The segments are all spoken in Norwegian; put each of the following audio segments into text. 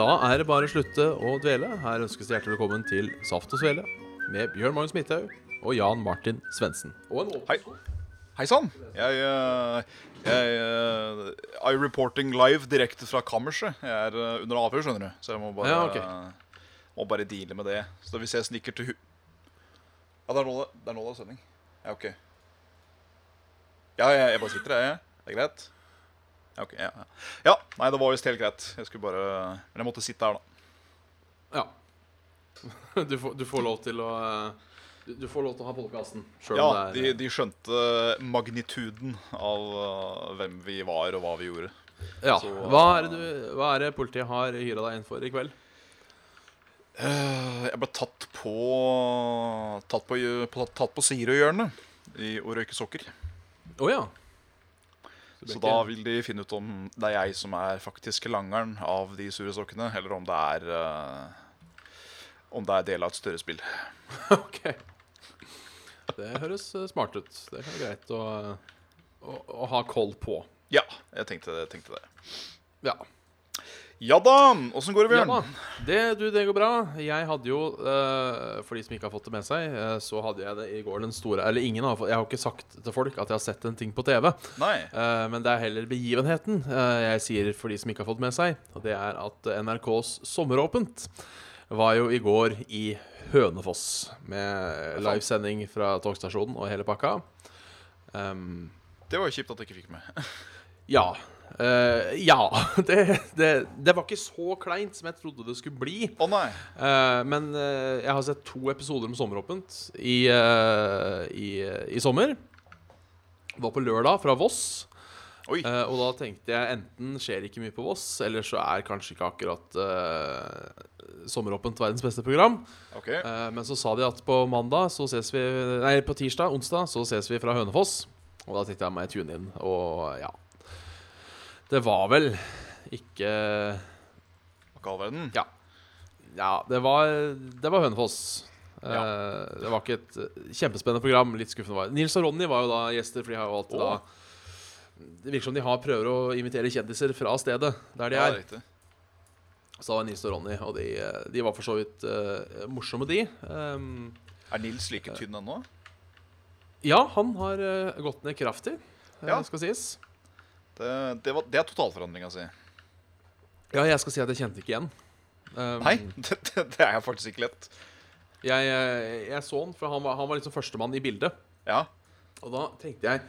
Da er det bare å slutte å dvele. Her ønskes det hjertelig velkommen til Saft og Svele med Bjørn Magnus Midthaug og Jan Martin Svendsen. Hei. Hei sann. Jeg, jeg, jeg eh, er reporting live direkte fra kammerset. Jeg er eh, under avhør, skjønner du. Så jeg må bare, Ja, okay. må bare deale med det. Så hvis jeg snikker til hu... Ja, det er nå det, det er nå det er sending. Ja, OK. Ja, jeg, jeg bare sitter, jeg. Det er greit? Ja, ok. Ja, ja. ja nei, det var visst helt greit. Jeg skulle bare Men jeg måtte sitte her, da. Ja. Du får, du får lov til å eh, du, får lov til å ha podkasten Ja, om de, er de skjønte magnituden av eh, hvem vi var, og hva vi gjorde. Ja. så- Hva er du, hva er det politiet har hyra deg inn for i kveld? Eh, Jeg ble tatt på Tatt på, på, tatt på Sirø-hjørnet i å røyke sokker. Å ja. Så da vil de finne ut om det er jeg som er faktisk langeren av de sure sokkene, eller om det er uh, Om det er del av et større spill. OK. Det høres eh, smart ut. Det er greit å, å, å ha koll på. Ja, jeg tenkte, jeg tenkte det. Ja. Ja da! Åssen går det, Bjørn? Ja Det, du, det går bra. Jeg hadde jo, uh, for de som ikke har fått det med seg, uh, så hadde jeg det i går den store Eller ingen har fått Jeg har ikke sagt til folk at jeg har sett en ting på TV. Nei. Uh, men det er heller begivenheten jeg sier for de som ikke har fått med seg. Og det er at NRKs Sommeråpent var jo i går i Hønefoss. Med livesending fra togstasjonen og hele pakka. Um, Det var jo kjipt at jeg ikke fikk med. ja. Eh, ja. Det, det, det var ikke så kleint som jeg trodde det skulle bli. Å nei. uh, men uh, jeg har sett to episoder med Sommeråpent i, i, i sommer. Det var på lørdag fra Voss. Og da tenkte jeg enten skjer ikke mye på Voss, eller så er kanskje ikke akkurat Sommeråpent verdens beste program. Okay. Men så sa de at på mandag så ses vi Nei, på tirsdag, onsdag, så ses vi fra Hønefoss. Og da tenkte jeg meg tune inn, og ja. Det var vel ikke Hva i all verden? Ja. ja det, var, det var Hønefoss. Eh, Ja. det var ikke et eh, kjempespennende program. Litt skuffende var. Nils og Ronny var jo da gjester, for de har jo alltid oh. da Det virker som de har prøver å invitere kjendiser fra stedet der de Ja, er. riktig. Så da var Nils og Ronny, og de, eh, de var for så vidt uh, morsomme, de. Um, Er Nils like tynn ennå? ja, han har uh, gått ned kraftig, Ja. skal sies. Det, det, var, det er totalforandringa si. Ja, jeg skal si at jeg kjente ikke igjen. Um, Nei, det, det, er jeg faktisk ikke lett. Jeg, jeg, jeg så han, for han var, han var liksom førstemann i bildet. Ja. Og da tenkte jeg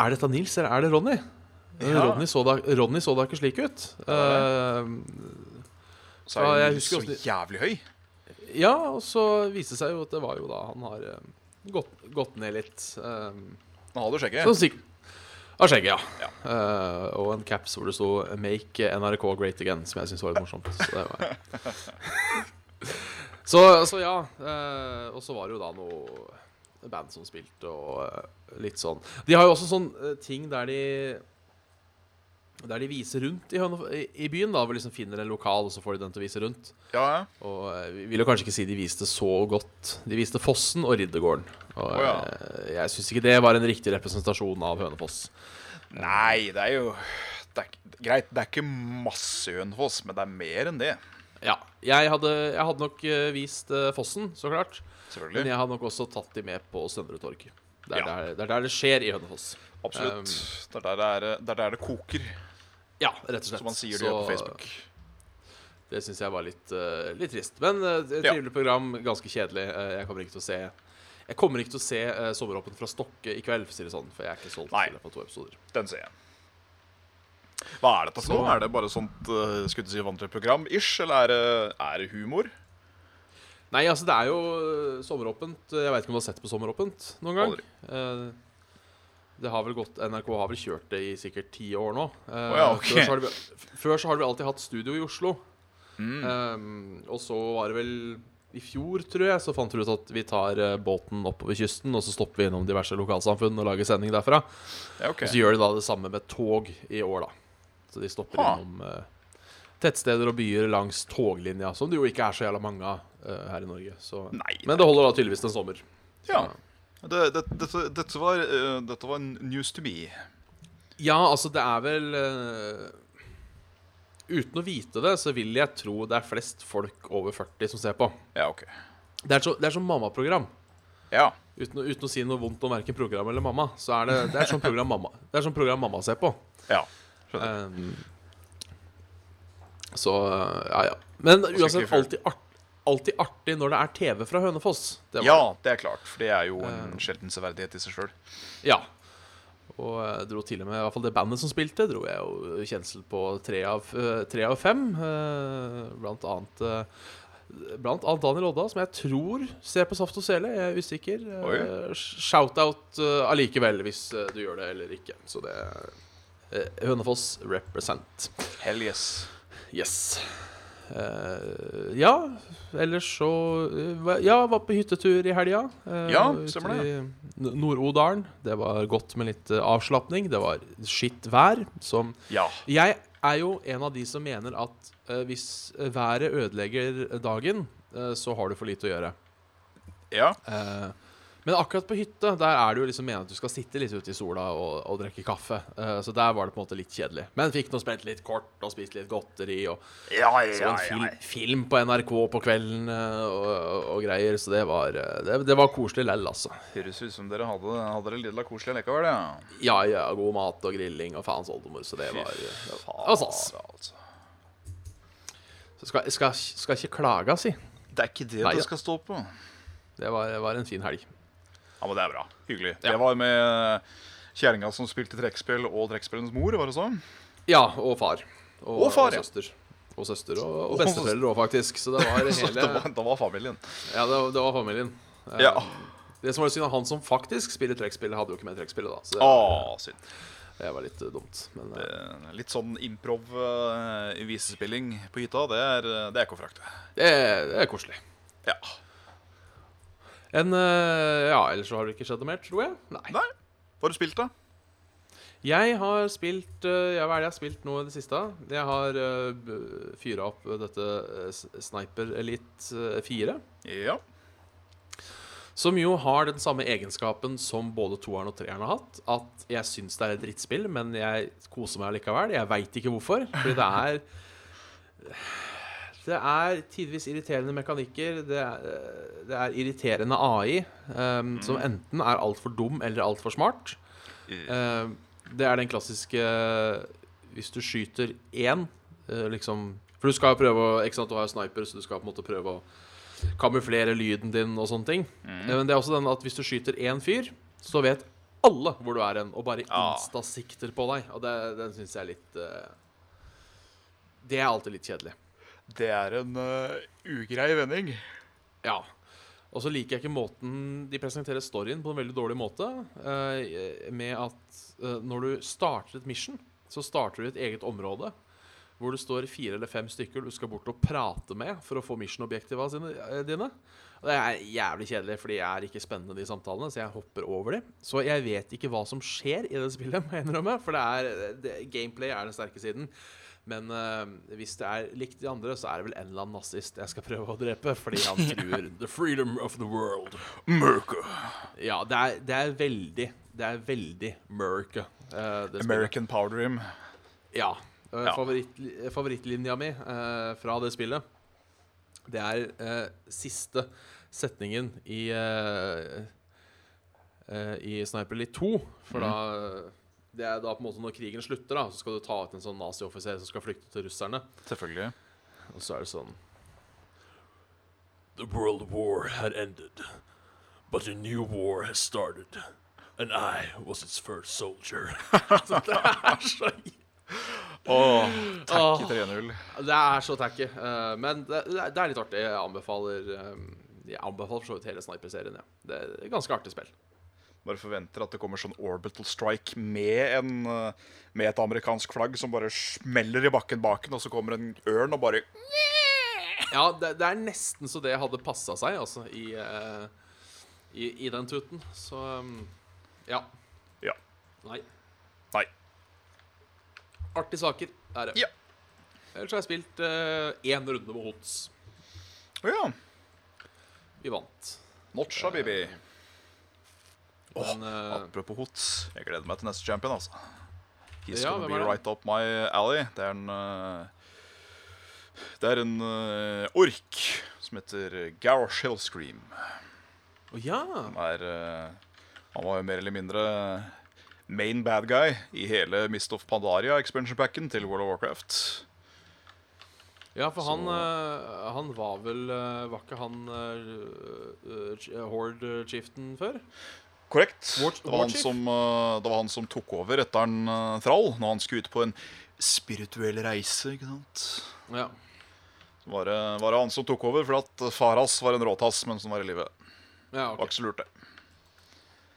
Er dette Nils, eller er det Ronny? Eh, Ja. Ronny, så da, Ronny så da ikke slik ut. Uh, Så er jeg husker så jævlig høy. Eh, ja, og så viste det seg jo at det var jo da han har eh, gått, gått ned litt. Um, har du skjegget. Av skjegget, ja. Ja. Uh, og en caps hvor det sto 'Make NRK Great Again', som jeg syns var litt morsomt. Så, det var... så, så ja. Uh, og så var det jo da noe band som spilte, og uh, litt sånn De har jo også sånn ting der de Der de viser rundt i, i, byen, da, hvor liksom finner en lokal, og så får de den til å vise rundt. Ja, ja. Og eh, vi vil jo kanskje ikke si de viste så godt. De viste Fossen og Riddergården. Og oh, ja. eh, jeg syns ikke det var en riktig representasjon av Hønefoss. Nei, det er jo det er, Greit, det er ikke masse Hønefoss, men det er mer enn det. Ja. Jeg hadde, jeg hadde nok eh, vist Fossen, så klart. Men jeg hadde nok også tatt de med på Søndre Torg. Det er, Ja. der, det er der det skjer i Hønefoss. Absolutt. Um, det, er der det, er, det er der det koker, Ja, rett og slett. som man sier det Så på Facebook. Det syns jeg var litt, uh, litt trist. Men uh, et Ja. trivelig program, ganske kjedelig. Uh, jeg kommer ikke til å se Jeg kommer ikke til å se uh, Sommeråpen fra Stokke i kveld, for å si det sånn. For jeg er ikke solgt Nei. til det på to episoder. Den ser jeg. Hva er dette for Så- noe? Er det bare sånt uh, skulle si, vant til program ish, eller er det, er det humor? Nei, altså, det er jo sommeråpent. Jeg veit ikke om du har sett på Sommeråpent noen gang? Aldri. Eh, det har vel gått NRK har vel kjørt det i sikkert ti år nå. Uh, oh, ja, okay. før, så har vi før så har det alltid hatt studio i Oslo. Mm. Um, og så var det vel i fjor, tror jeg, så fant vi ut at vi tar eh, båten oppover kysten, og så stopper vi innom diverse lokalsamfunn og lager sending derfra. Ja, okay. Og så gjør de da det samme med tog i år, da. Så de stopper Ha. innom uh, tettsteder og byer langs toglinja, som det jo ikke er så jævla mange av uh, her i Norge. Så. Nei, Men det holder da tydeligvis en sommer. Ja. Det, det, dette, dette, var, uh, dette var news to me. Ja, altså, det er vel uh, Uten å vite det, så vil jeg tro det er flest folk over 40 som ser på. Ja, ok. Det er så, det er sånn mammaprogram. Ja. Uten, uten å si noe vondt om verken program eller mamma, så er det, det er sånn program mamma Det er sånn program mamma ser på. Ja. Um, så ja, ja. Men uansett, alltid, art, alltid artig når det er TV fra Hønefoss. Det ja, det er klart. For det er jo en sjelden severdighet i seg sjøl. Ja. Og jeg dro til og med, i hvert fall det bandet som spilte, dro jeg jo kjensel på tre av, eh, tre av fem. eh, Blant annet eh, Blant annet Daniel Odda, som jeg tror ser på Saft og Sele. Jeg er usikker. Eh, Shout-out eh, allikevel, hvis eh, du gjør det eller ikke. Så det Hønefoss represent. Hell yes. Yes. Eh, ja, ellers så uh, Ja, var på hyttetur i helga. Uh, Ja, ute stemmer det. i Nord-Odalen. Det var godt med litt uh, avslapning. Det var skitt vær. Som Ja. Jeg er jo en av de som mener at eh, hvis været ødelegger dagen, eh, så har du for lite å gjøre. Ja. Eh, men akkurat på hytte, der er det jo liksom meningen at du skal sitte litt ute i sola og, og drikke kaffe. Uh, så der var det på en måte litt kjedelig. Men fikk nå spilt litt kort og spist litt godteri. Og Ja, så en film, film på NRK på kvelden uh, og, og, greier. Så det var, eh, det, det var koselig lell, altså. Høres ut som dere hadde, hadde det litt koselig likevel, ja. Ja, ja, god mat og grilling og faens oldemor. Så det var, det var altså, altså. Så skal, skal, skal ikke klage, si. Det er ikke det Nei, det skal stå på. Det var, det var en fin helg. Ja, men det er bra. Hyggelig. Ja. Det var med kjerringa som spilte trekkspill, og trekkspillens mor, var det sånn? Ja, og far. Og, Og far, ja. søster. Og søster og, og besteforeldre òg, faktisk. Så det var hele det var, det var familien. Ja, det, var- det var familien. Eh, Ja. Det som var synd, han som faktisk spiller trekkspill, hadde jo ikke med trekkspillet, da. Så det, Å, synd. det var litt eh, dumt. Men eh, Eh, Litt sånn improv uh, visespilling på hytta, det er, det er ikke å frakte. det, det er koselig. Ja. En eh, Ja, ellers så har det ikke skjedd noe mer, tror jeg. Nei. Nei. Hva har du spilt, da? Jeg har spilt eh, ja, Hva er det jeg har spilt nå i det siste? Jeg har uh, fyra opp dette eh, Sniper Elite eh, 4. Ja. Som jo har den samme egenskapen som både toeren og treeren har hatt. At jeg syns det er et drittspill, men jeg koser meg likevel. Jeg veit ikke hvorfor. Fordi det er Det er tidvis irriterende mekanikker. Det er, det er irriterende AI, um, som enten er altfor dum eller altfor smart. Uh, det er den klassiske Hvis du skyter én, uh, liksom For du skal jo prøve å Ikke sant, du har jo sniper, så du skal på en måte prøve å kamuflere lyden din og sånne ting. Eh, Men det er også den at hvis du skyter én fyr, så vet alle hvor du er hen, og bare instasikter insta-sikter på deg. Og det, den syns jeg er litt eh, Det er alltid litt kjedelig. Det er en uh, ugrei vending. Ja. Og så liker jeg ikke måten de presenterer storyen på en veldig dårlig måte. Uh, med at uh, når du starter et mission, så starter du et eget område. Hvor det står fire eller fem stykker du skal bort og prate med for å få mission-objektiva dine. Og det er jævlig kjedelig, fordi jeg er ikke spennende, de samtalene, så jeg hopper over de. Så jeg vet ikke hva som skjer i det spillet, må jeg innrømme. For det er, det, gameplay er den sterke siden. Men uh, hvis det er likt de andre, så er det vel en eller annen nazist jeg skal prøve å drepe. Fordi han truer the freedom of the world. America. Ja, det er, det er veldig Det er veldig America. Uh. American Power Dream. Ja. Uh, Ja. Favoritt, favorittlinja mi eh, fra det spillet, det er eh, siste setningen i uh, I Sniper Elite 2. For da Det er da på en måte når krigen slutter, da så skal du ta ut en sånn nazioffiser som skal flykte til russerne. Selvfølgelig. Og så er det sånn The world war had ended, but a new war has started. And I was its first soldier. Så det er så Åh, tacky takke 3-0. Det er så tacky. Uh, men det, det er litt artig. Jeg anbefaler um, Jeg anbefaler for så vidt hele Sniper-serien. Ja. Det er et ganske artig spill. Bare forventer at det kommer sånn orbital strike med, en, eh, med et amerikansk flagg som bare smeller i bakken bak den, og så kommer en ørn og bare Ja, det, det er nesten så det hadde passa seg, altså, i, eh, i, i den tuten. Så um, ja. Ja. Nei. Nei. Artige saker er det. Ja. Ellers har jeg spilt én runde med Hots. Å ja. Vi vant. Notcha, baby. Men, oh, Apropos Hots, jeg gleder meg til neste champion, altså. He's Ja, gonna be right up my alley. Det er en eh, Det er en eh, ork som heter Garrosh Hellscream. Å ja. Han er Han var jo mer eller mindre main bad guy i hele Mist of Pandaria expansion packen til World of Warcraft. Ja, for han, eh, han var vel uh, Var ikke han uh, Horde-chieften før? Korrekt. War- det, var han som, eh, det var han som tok over etter en uh, Thrall, når han skulle ut på en spirituell reise. ikke sant? Ja. Så var det, var det han som tok over, for at Faras var en råtass mens han var i live. ja Det var ikke så lurt, det.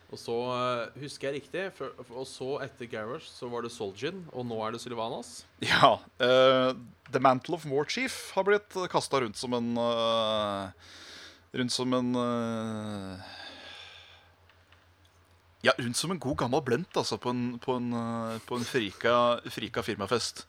Og så eh, husker jeg riktig, for, og så etter Garrosh så var det Solgin, og nå er det Sylvanas. Ja. Uh, The Mantle of Warchief har blitt kasta rundt som en uh, Rundt som en eh, Ja, rundt som en god gammel blent, altså, på en, på en, eh, på en frika, frika firmafest.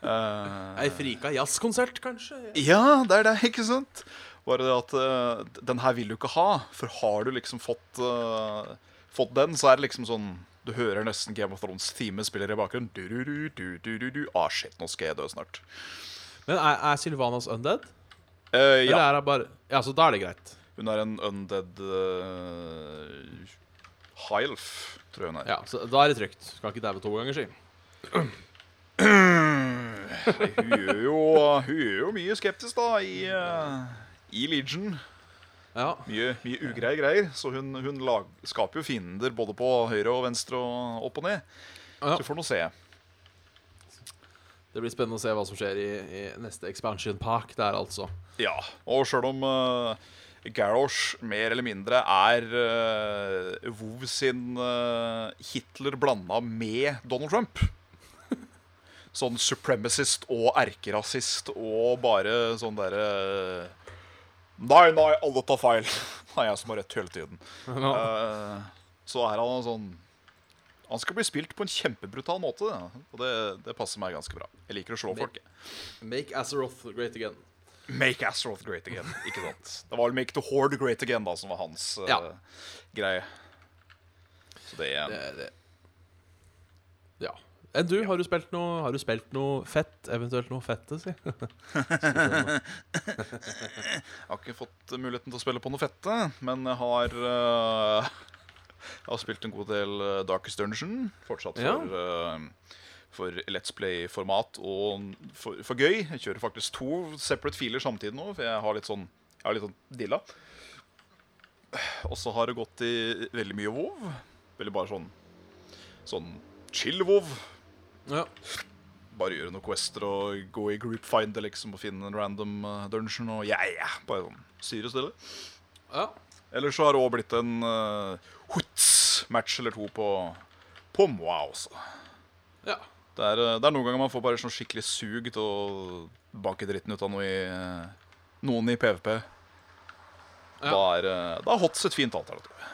Uh, Ei frika jazzkonsert, kanskje? Ja, det er det, ikke sant? Bare det at uh, den her vil du ikke ha. For har du liksom fått, uh, fått den, så er det liksom sånn Du hører nesten Game of Thrones-time spiller i bakgrunnen. Du, du, du, du, du, du, du. Ah, shit, nå skal jeg dø snart. Men er, er Sylvanas undead? Eller ja, er hun bare Ja, så da er det greit. hun er en undead uh, Hylf, tror jeg hun er. Ja, så Da er det trygt. Skal ikke daue to ganger, si. Hun, er jo, hun er jo mye skeptisk, da, i, uh, i Legion. Ja. Mye, mye ugreie greier. Så hun, hun lag, skaper jo fiender både på høyre og venstre og opp og ned. Ja. Så vi får nå se. Det blir spennende å se hva som skjer i, i neste expansion park der, altså. Ja, Og sjøl om uh, Garrosh mer eller mindre er uh, WoW sin uh, Hitler blanda med Donald Trump Sånn supremacist og erkerasist og bare sånn derre Nei, nei, alle tar feil. Det er jeg som har rett hele tiden. Eh, så er han sånn Han skal bli spilt på en kjempebrutal måte, og det, det passer meg ganske bra. Jeg liker å slå folk. Make Azeroth great again. Make Astroth great again. Ikke sant? Det var vel Make the Horde great again da som var hans eh, Ja. greie. Så det, Det, det. Ja. Enn du, har du spilt noe Har du spilt noe fett? Eventuelt noe fette, si. Jeg har ikke fått muligheten til å spille på noe fette, men jeg har uh, Jeg har spilt en god del eh, Darkest Dungeon. Fortsatt Ja. for, eh, for Let's Play-format og for, for gøy. Jeg kjører faktisk to separate filer samtidig nå, for jeg har litt sånn, jeg har litt sånn dilla. Og så har det gått i veldig mye WoW. Veldig bare sånn Sånn chill WoW. Ja. Bare gjøre noen quester og gå i group finder liksom og finne en random eh, dungeon og ja, ja, bare sånn syre stille. ja. Eller så har det òg blitt en uh, hoots-match eller to på, på Moa også. ja. Det er, eh, det er noen ganger man får bare sånn skikkelig sug til å banke dritten ut av noe i, eh, noen i PVP. Ja. Da, er, eh, da er hots et fint alternativ.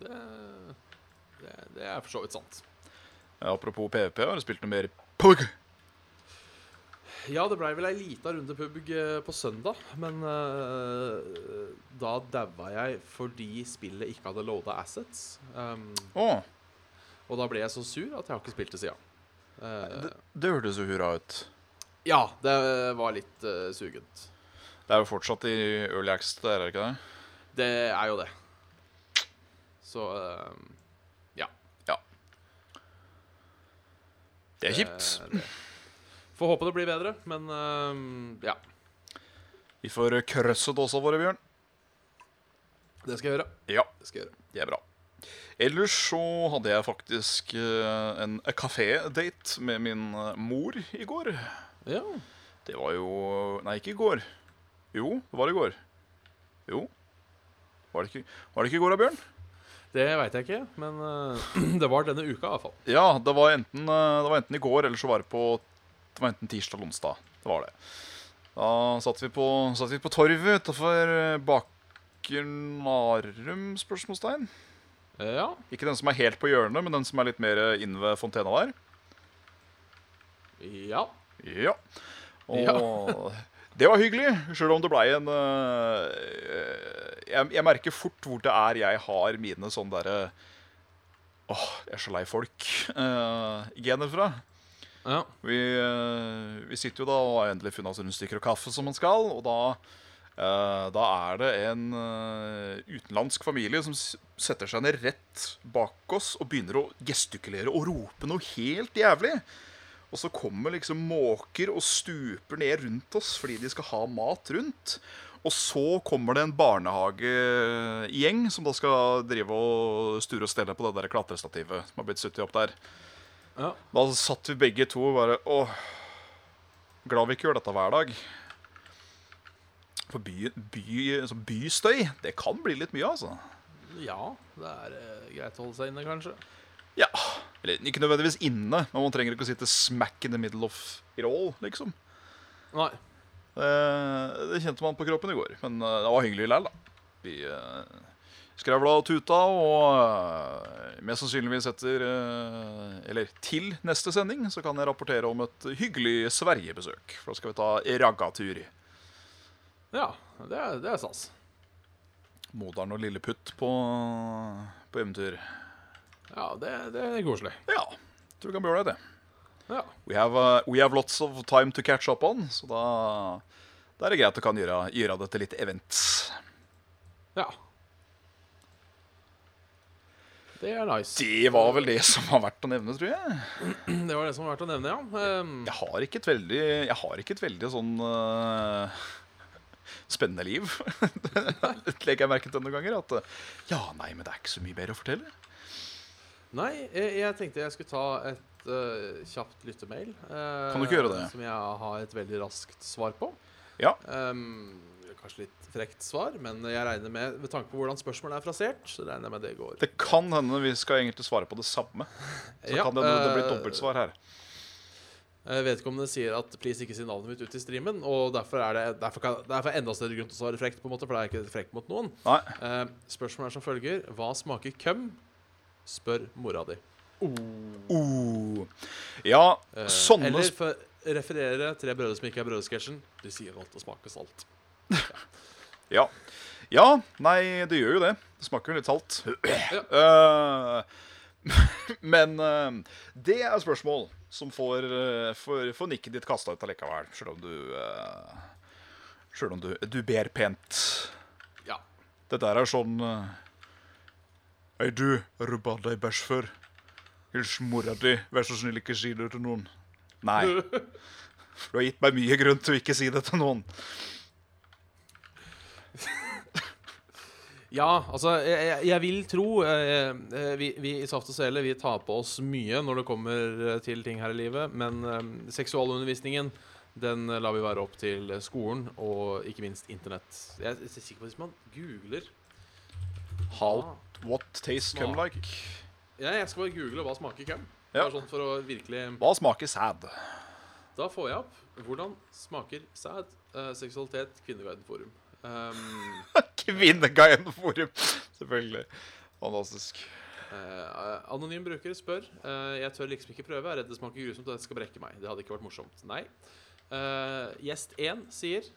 Det, det, det er for så vidt sant. Apropos PVP, har du spilt noe mer PUG? Ja, det blei vel ei lita runde pubg på søndag, men uh, da daua jeg fordi spillet ikke hadde loada assets. Um, Å, og da ble jeg så sur at jeg har ikke spilt det sida. Eh, det, det hørtes jo hurra ut. ja, det var litt uh, sugent. Det er jo fortsatt i Early Access, det er det ikke det? Det er jo det. Så uh, ja. Ja. Det er kjipt. det- det. Får håpe det blir bedre, men uh, ja. Vi får krøsset også våre, Bjørn. Det skal jeg gjøre. Ja, Det skal jeg gjøre. det er bra. Ellers så hadde jeg faktisk eh, en kafé-date med min eh, mor i går. Ja. Det var jo Nei, ikke i går. Jo, det var i går. Jo. Var det ikke, var det ikke i går da, Bjørn? Det veit jeg ikke, men uh, det var denne uka i hvert fall. Ja, det var, enten, eh, det var enten i går, eller så var det på Det var enten tirsdag eller onsdag. Det var det. Da satt vi på, satt vi på torvet utafor Baker Narum? Spørsmålstegn. Eh, Ja. Ikke den som er helt på hjørnet, men den som er litt mer inn ved fontena der. Ja. Ja. Og det var hyggelig, sjøl om det blei en uh, jeg, jeg merker fort hvor det er jeg har mine sånne derre Åh, jeg er så lei folk-gener gener fra. ja. Vi, uh, vi sitter jo da og har endelig funnet oss rundstykker og kaffe som man skal. Og da, da er det en øh, utenlandsk familie som setter seg ned rett bak oss og begynner å gestikulere og rope noe helt jævlig. Og så kommer liksom måker og stuper ned rundt oss fordi de skal ha mat rundt. Og så kommer det en barnehagegjeng som da skal drive og sture og stelle på det der klatrestativet som har blitt suttet opp der. ja. Da satt vi begge to og bare Åh, glad vi ikke gjør dette hver dag. For by, by, altså bystøy, det kan bli litt mye, altså. Ja, det er eh, greit å holde seg inne, kanskje. Ja, eller Ikke nødvendigvis inne, men man trenger ikke å sitte smack in the middle of it all, liksom. Nei. Det, det kjente man på kroppen i går, men eh, det var hyggelig likevel, da. Vi uh, skravla og tuta, og eh, mest sannsynligvis etter eh, Eller til neste sending så kan jeg rapportere om et hyggelig Sverigebesøk. For da skal vi ta raggatur. Ja, det er, det er stas. Moderen og Lilleputt på, på eventyr. Ja, det, det er koselig. Ja, tror vi kan bli ålreit, det. Ja. We have, uh, we have lots of time to catch up on, så da, da er det greit å kan gjøre, gjøre det til litt event. ja. Det er nice. Det var vel det som var verdt å nevne, tror jeg. Det var det som var verdt å nevne, ja. Ehm, Jeg har ikke et veldig, jeg har ikke et veldig sånn uh, spennende liv. Det legger jeg merke til noen ganger. At uh, ja, nei, men det er ikke så mye bedre å fortelle. Nei, jeg, jeg tenkte jeg skulle ta et uh, kjapt lyttemail. Uh, Kan du ikke gjøre det? Som jeg har et veldig raskt svar på. Ja. Um, kanskje litt frekt svar, men jeg regner med ved tanke på hvordan spørsmålet er frasert, så regner jeg med det går. Det kan hende vi skal egentlig svare på det samme. Så Ja, kan det, det bli eh, dobbeltsvar her. Eh, Vedkommende sier at 'please ikke si navnet mitt ut i streamen', og derfor er det derfor kan, derfor er enda større grunn til å svare frekt, på en måte, for det er ikke frekt mot noen. Eh, spørsmålet er som følger Hva smaker køm? Spør mora di. Uh. Ja, uh, sånne Eller for referere Tre brødre som ikke er brødresketsjen. De sier alt og smaker salt. Ja. ja. Nei, det gjør jo det. Det smaker jo litt salt. Eh, men eh, det er spørsmål som får, uh, får, får nikket ditt kasta ut allikevel. Selv om du uh, Selv om du, du ber pent. Ja. Dette er sånn Hei, du, har du bada i bæsj før? Hils mora di. Vær så snill, ikke si det til noen. Nei. Du har gitt meg mye grunn til å ikke si det til noen. Ja, altså, jeg, jeg- vil tro eh, eh, vi, vi i Saft og Sele vi tar på oss mye når det kommer eh, til ting her i livet, men eh, seksualundervisningen den eh, lar vi være opp til skolen og ikke minst internett. Jeg er sikker på at hvis man googler How, what tastes come like? ja, Jeg skal bare google hva smaker cum. Ja. Sånn for å virkelig Hva smaker sæd? Da får jeg opp hvordan smaker sæd, eh, seksualitet, Kvinneguiden-forum. Um, Kvinneguiden forum. Selvfølgelig. Fantastisk. Uh, anonym bruker spør Uh, Jeg tør liksom ikke prøve. Jeg er redd det smaker grusomt og det skal brekke meg. Det hadde ikke vært morsomt. Nei. Uh, gjest 1 sier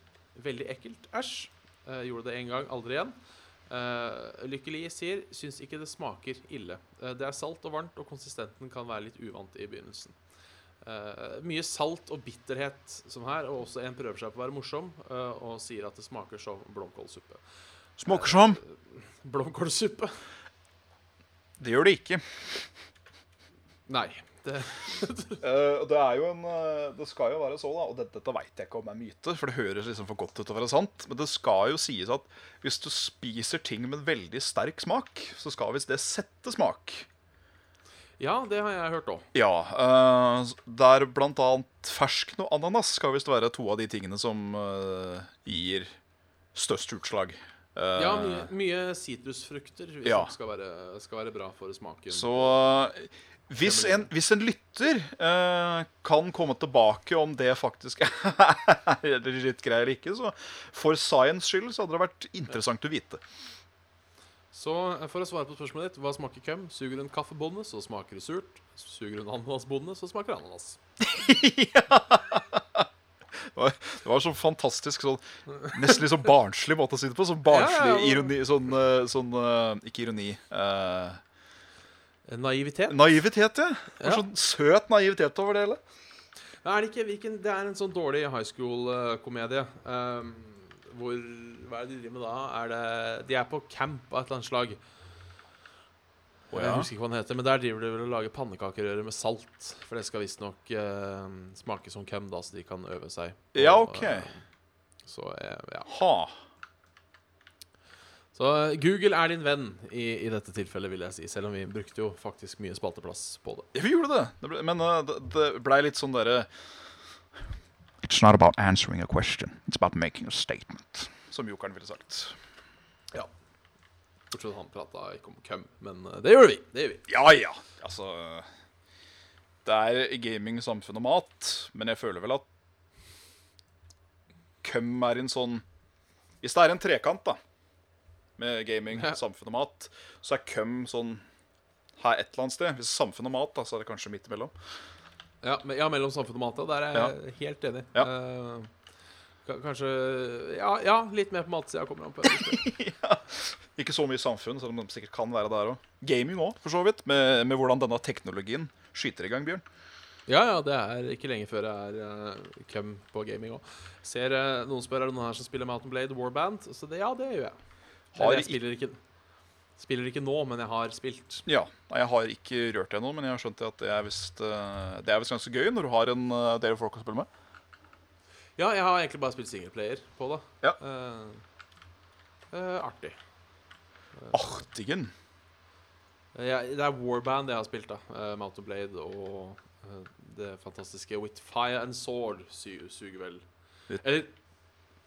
veldig ekkelt. Æsj. Gjorde det en gang, aldri igjen. Lykkelig sier syns ikke det smaker ille. Det er salt og varmt, og konsistenten kan være litt uvant i begynnelsen. Mye salt og bitterhet som her, og også en prøver seg på å være morsom og sier at det smaker som blomkålsuppe. Smaker som. Blomkålsuppe? Det gjør det ikke. Nei. Det, Eh, det er jo en eh, Det skal jo være så, da. Og dette, dette veit jeg ikke om er myte, for det høres liksom for godt ut til å være sant. Men det skal jo sies at hvis du spiser ting med en veldig sterk smak, så skal visst det sette smak. ja, det har jeg hørt òg. Ja. Uh, der blant annet fersken og ananas skal visst være to av de tingene som uh, gir størst utslag. Eh, Ja, mye, mye sitrusfrukter Ja. skal, være, skal være bra for smaken. Så eh, Hvis en, hvis en lytter uh, kan komme tilbake om det faktisk er litt greier eller ikke, så for science skyld så hadde det vært interessant å vite. Så eh, for å svare på spørsmålet ditt, hva smaker køm? Suger hun kaffebonde, så smaker det surt. Suger hun ananasbonde, så smaker det ananas. Det var, det var sånn fantastisk sånn Nesten litt sånn barnslig måte å si det på. Sånn barnslig Ja, ja, ironi Sånn, eh, sånn eh, Ikke ironi. Uh, Naivitet. naivitet, ja. Det var. Sånn søt naivitet over det hele. Er det ikke hvilken Det er en sånn dårlig high school-komedie. Um, hvor Hva er det de driver med da? Er det, de er på camp av et eller annet slag. Å, Jeg husker ikke hva den heter, men der driver de vel og lager pannekakerøre med salt. For det skal visstnok uh, smake som hvem, da, så de kan øve seg. på, Ja, ok. uh, så eh, ja. Ha. Så eh, Google er din venn i, i dette tilfellet, vil jeg si. Selv om vi brukte jo faktisk mye spalteplass på det. Ja, vi gjorde det. det ble, men uh, det, det blei litt sånn derre It's not about answering a question. It's about making a statement. Som jokeren ville sagt. Ja. Bortsett at han prata ikke om hvem, men eh, det gjorde vi. Det gjør vi. Ja, ja. Altså Det er gaming, samfunn og mat, men jeg føler vel at Køm er en sånn Hvis det er en trekant, da, med gaming, Ja. samfunn og mat, så er køm sånn her et eller annet sted. Hvis samfunn og mat, da, så er det kanskje midt imellom. Ja, ja, mellom samfunn og mat. ja, Der er jeg helt enig. Ja. Ka- kanskje ja, ja, litt mer på matsida kommer han på. Ikke så mye samfunn, selv om de sikkert kan være der òg. Gaming òg, for så vidt. Med, med hvordan denne teknologien skyter i gang, Bjørn. Ja, ja, det er ikke lenge før det er uh, cum på gaming òg. Ser uh, noen spør er det noen her som spiller Mountain Blade Warband. Så det, ja, det gjør jeg. Har Eller jeg spiller ikke, spiller ikke nå, men jeg har spilt. Ja, Jeg har ikke rørt det ennå, men jeg har skjønt at det er visst uh, Det ganske gøy når du har en uh, del folk å spille med. Ja, jeg har egentlig bare spilt singleplayer på det. Ja. Uh, uh, artig. Artigen. Ja, det er Warband jeg har spilt, da. Uh, Mountain Blade og det fantastiske With Fire and Sword su suger vel Litt- Eller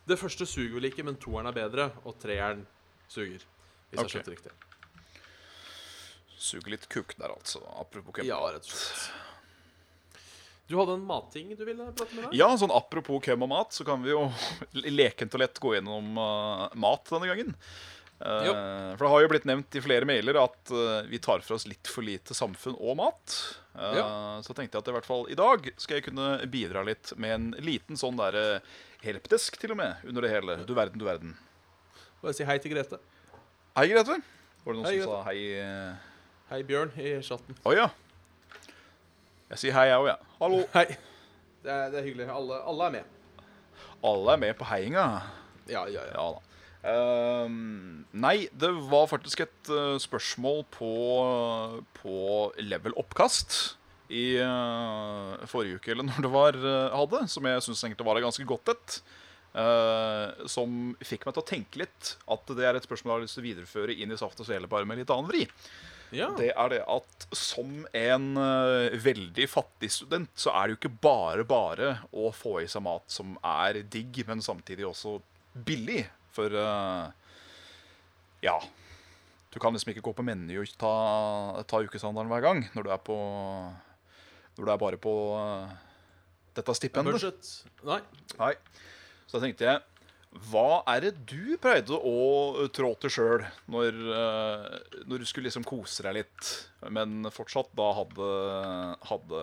Det første suger vel ikke, men toeren er bedre, og treeren suger. Hvis okay. jeg skjønte riktig. Suger litt kuk der, altså. Apropos kjempe Ja, rett og slett. Du hadde en matting du ville prate med deg? Ja, sånn apropos køm og mat, så kan vi jo lekent og lett gå gjennom uh, mat denne gangen. Uh, for det har jo blitt nevnt i flere mailer at uh, vi tar for oss litt for lite samfunn og mat. Så tenkte jeg at i hvert fall i dag skal jeg kunne bidra litt med en liten sånn derre helpdesk, til og med, under det hele. Du verden, du verden. Bare si hei til Grete. Hei, Grete. Var det noen Hei, som sa hei? Hei, Bjørn, i chatten. Å ja. Jeg sier hei, jeg òg, jeg. Hallo. Hei. Det er, det er hyggelig. Alle, alle er med. Alle er med på heiinga. Ja, ja, ja. Ja. Ehm, nei, det var faktisk et uh, spørsmål på, på level oppkast i uh, forrige uke, eller når det var, uh, hadde, som jeg syns egentlig var ganske godt et. Uh, som fikk meg til å tenke litt at det er et spørsmål jeg har lyst til å videreføre inn i Saft og Svele, bare med litt annen vri. Ja. Det er det at som en uh, veldig fattig student, så er det jo ikke bare bare å få i seg mat som er digg, men samtidig også billig. For uh, ja Du kan liksom ikke gå på Meny og ta, ta ukestandarden hver gang når du er på Når du er bare på uh, dette stipendet. Nei. Nei. Så da tenkte jeg Hva er det du pleide å trå til sjøl når, eh, når du skulle liksom kose deg litt, men fortsatt da hadde, hadde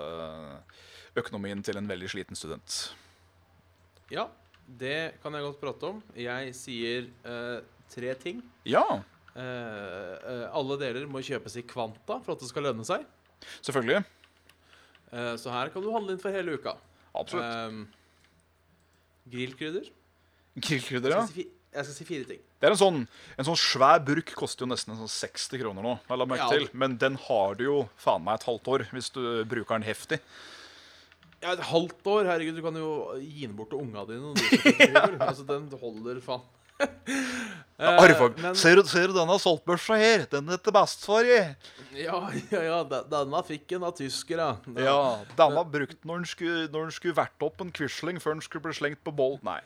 økonomien til en veldig sliten student? Ja, det kan jeg godt prate om. Jeg sier uh, tre ting. Ja, Uh, alle deler må kjøpes i kvanta for at det skal lønne seg. selvfølgelig. Så her kan du handle inn for hele uka. Absolutt. Grillkrydder. Grillkrydder, ja. jeg skal si fire ting. Det er en sånn, en sånn svær burk koster jo nesten en sånn 60 kroner nå. Jeg la merke Ja. til. Men den har du jo faen meg et halvt år hvis du bruker den heftig. Ja, et halvt år. Herregud, du kan jo gi den bort til unga dine. skal altså, den holder faen. Arvag, men- ser, du, ser du denne saltbørsa her? Den heter bestefar i. Ja, ja, ja. Denne fikk en av tyskere. Ja, denne brukte når den skulle, når den skulle vært opp en Quisling før den skulle bli slengt på boll. Nei,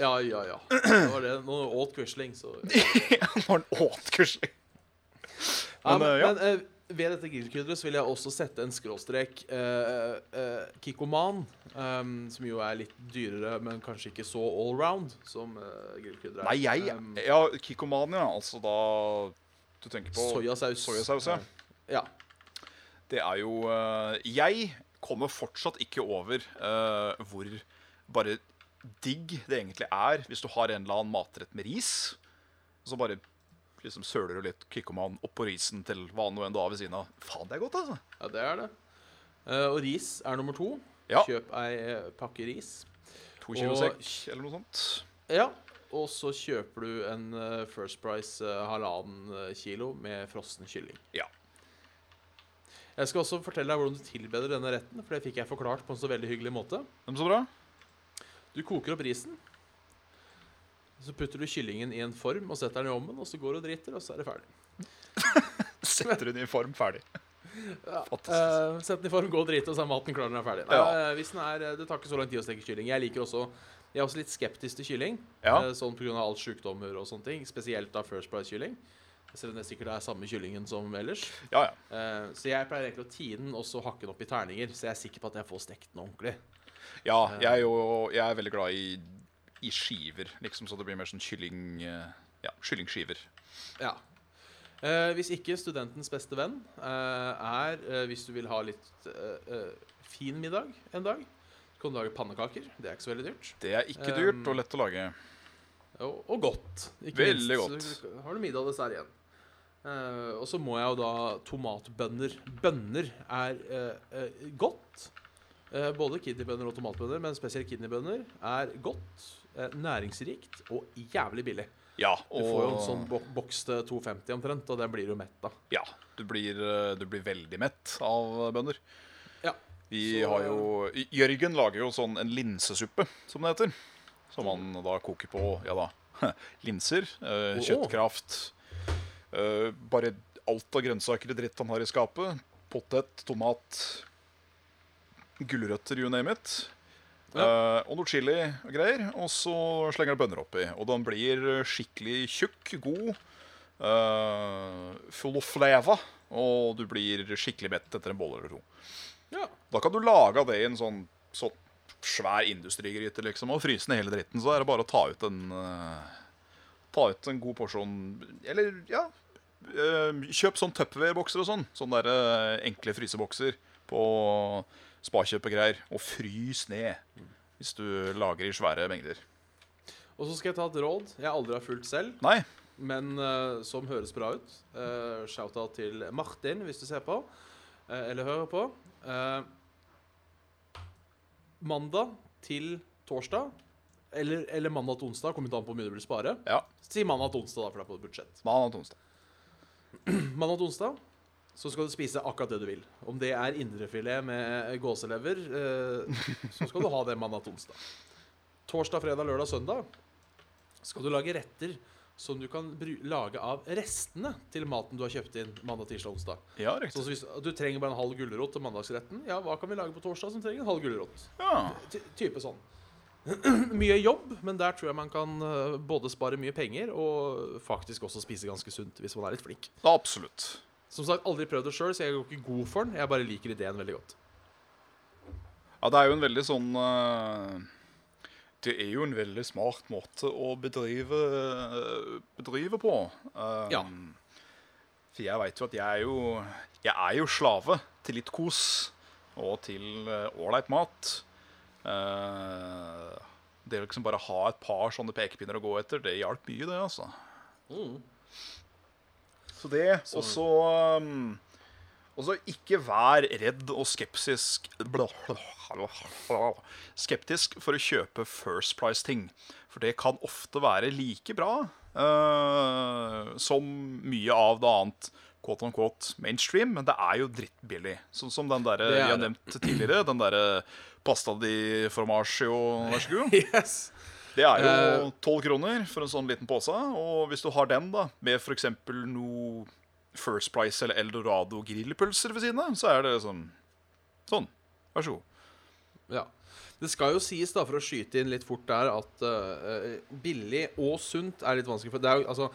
Ja, ja, ja. Det var det. Nå åt Quisling, så når han åt Quisling. Ja, Men, men, eh, ja. men eh, ved dette grillkrydderet vil jeg også sette en skråstrek Uh, uh, Kikkoman, um, som jo er litt dyrere, men kanskje ikke så allround som uh, grillkrydder er. Nei, jeg um, Ja, Kikkomania, altså da Du tenker på Soyasaus. Soyasaus, ja. Ja. Det er jo eh, Jeg kommer fortsatt ikke over eh, hvor bare digg det egentlig er hvis du har en eller annen matrett med ris, og så bare liksom søler du litt kikkoman oppå risen til hva nå enn du har ved siden av. Faen, det er godt, altså. ja, det er det. Eh, og ris er nummer to. Ja. Kjøp ei eh, pakke ris. To kilo Og- sekk eller noe sånt. Ja. Og så kjøper du en eh, First Price halvannen kilo med frossen kylling. Ja. Jeg skal også fortelle deg hvordan du tilbereder denne retten, for det fikk jeg forklart på en så veldig hyggelig måte. Så bra. Du koker opp risen. Så putter du kyllingen i en form og setter den i ovnen, og så går du og driter, og så er det ferdig. Setter den i form, ferdig. Ja. Fantastisk. Eh, sett den i form, gå og drite, og så er maten klar når den er ferdig. Nei, Ja. eh, hvis den er, det tar ikke så lang tid å steke kylling. Jeg liker også Jeg er også litt skeptisk til kylling, Ja. eh, sånn pga. all sykdommer og sånne ting. Spesielt av First Price-kylling. Selv om det sikkert er samme kyllingen som ellers. Ja, ja. Eh, så jeg pleier egentlig å tine den og så hakke den opp i terninger, så jeg er sikker på at jeg får stekt den ordentlig. Ja, jeg er jo jeg er veldig glad i, i skiver, liksom, så det blir mer sånn kylling... eh, Ja, kyllingskiver. Ja. Eh, hvis ikke studentens beste venn eh, er eh, hvis du vil ha litt eh, eh, fin middag en dag, så kan du lage pannekaker. Det er ikke så veldig dyrt. Det er ikke dyrt og lett å lage. Og, og godt. Ikke Veldig minst. Så har du middag og dessert igjen. Eh, og så må jeg jo da tomatbønner. Bønner er eh, eh, godt. Eh, både kidneybønner og tomatbønner, men spesielt kidneybønner er godt, eh, næringsrikt og jævlig billig. Ja, Du får jo en sånn bok boks til 2,50 omtrent, og den blir du mett av. Ja, du blir, eh, du blir veldig mett av bønner. Ja. Vi Så- har jo Jørgen lager jo sånn en linsesuppe, som det heter. Som han da koker på ja da, linser, kjøttkraft Bare alt av grønnsaker og dritt han har i skapet. Potet, tomat, gulrøtter, you name it. Eh, og noe chili og greier. Og så slenger du bønner oppi. Og den blir skikkelig tjukk, god. uh, full of flava. Og du blir skikkelig mett etter en bolle eller to. Ja. Da kan du lage av det i en sånn, sånn svær industrigryte liksom, og fryse ned hele dritten. Så er det bare å ta ut en uh, Ta ut en god porsjon Eller, ja Kjøp sånn Tupperware-bokser og sånn. Sånne der, enkle frysebokser på og greier, Og frys ned hvis du lager i svære mengder. Og så skal jeg ta et råd jeg aldri har fulgt selv, Nei. men uh, som høres bra ut. Uh, Shout-out til Martin, hvis du ser på, uh, eller hører på. Mandag til torsdag, eller, eller mandag til onsdag, kommer an på hvor mye du vil spare. Ja. Si mandag til onsdag, da, for det er på budsjett. Mandag til onsdag. Mandag til onsdag så skal du spise akkurat det du vil. Om det er indrefilet med gåselever, eh, så skal du ha det mandag onsdag. Torsdag, fredag, lørdag, søndag skal du lage retter som du kan lage av restene til maten du har kjøpt inn mandag, tirsdag, onsdag. Ja, Så hvis du trenger bare en halv gulrot til mandagsretten, ja, hva kan vi lage på torsdag som trenger en halv gulrot? Ja. Ty type sånn. mye jobb, men der tror jeg man kan eh, både spare mye penger og faktisk også spise ganske sunt hvis man er litt flink. Absolutt. Som sagt, aldri prøvd det sjøl, så jeg går ikke god for den. Jeg bare liker ideen veldig godt. Ja, det er jo en veldig sånn uh, Det er jo en veldig smart måte å bedrive, bedrive på. Um, Ja. For jeg veit jo at jeg er jo Jeg er jo slave til litt kos og til ålreit mat. Uh, det å liksom bare ha et par sånne pekepinner å gå etter, det hjalp mye, det, altså. Så det, og så um, også ikke vær redd og skeptisk Skeptisk for å kjøpe First Price-ting. For det kan ofte være like bra uh, som mye av det annet quote on quote mainstream, men det er jo drittbillig. Sånn som den der er vi har nevnt tidligere. Den derre pasta di formaggio, vær så god. Yes! Det er jo Eh. tolv kroner for en sånn liten pose. Og hvis du har den da med f.eks. noe First Price eller Eldorado grillpølser ved siden av, så er det sånn Sånn. Vær så god. Ja. Det skal jo sies, da, for å skyte inn litt fort der, at uh, billig og sunt er litt vanskelig. For det er jo, altså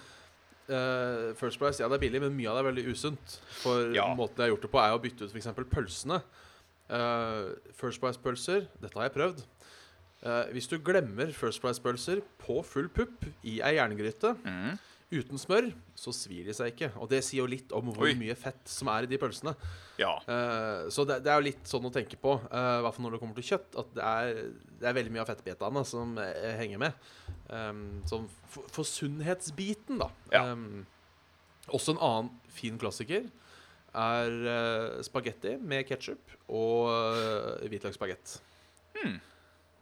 uh, First Price, ja, det er billig, men mye av det er veldig usunt. For Ja. måten jeg har gjort det på, er å bytte ut f.eks. pølsene. Uh, First Price-pølser, dette har jeg prøvd. Eh, hvis du glemmer First Price-pølser på full pupp i ei jerngryte Mm. uten smør, så svir de seg ikke. Og det sier jo litt om hvor Oi. mye fett som er i de pølsene. Ja. Uh, så det, det er jo litt sånn å tenke på, i uh, hvert fall når det kommer til kjøtt, at det er, det er veldig mye av fettbitene som eh, henger med. Um, sånn for, for sunnhetsbiten, da. Ja. Um, også en annen fin klassiker er uh, spagetti med ketsjup og uh, hvitløkssbagett. Hmm.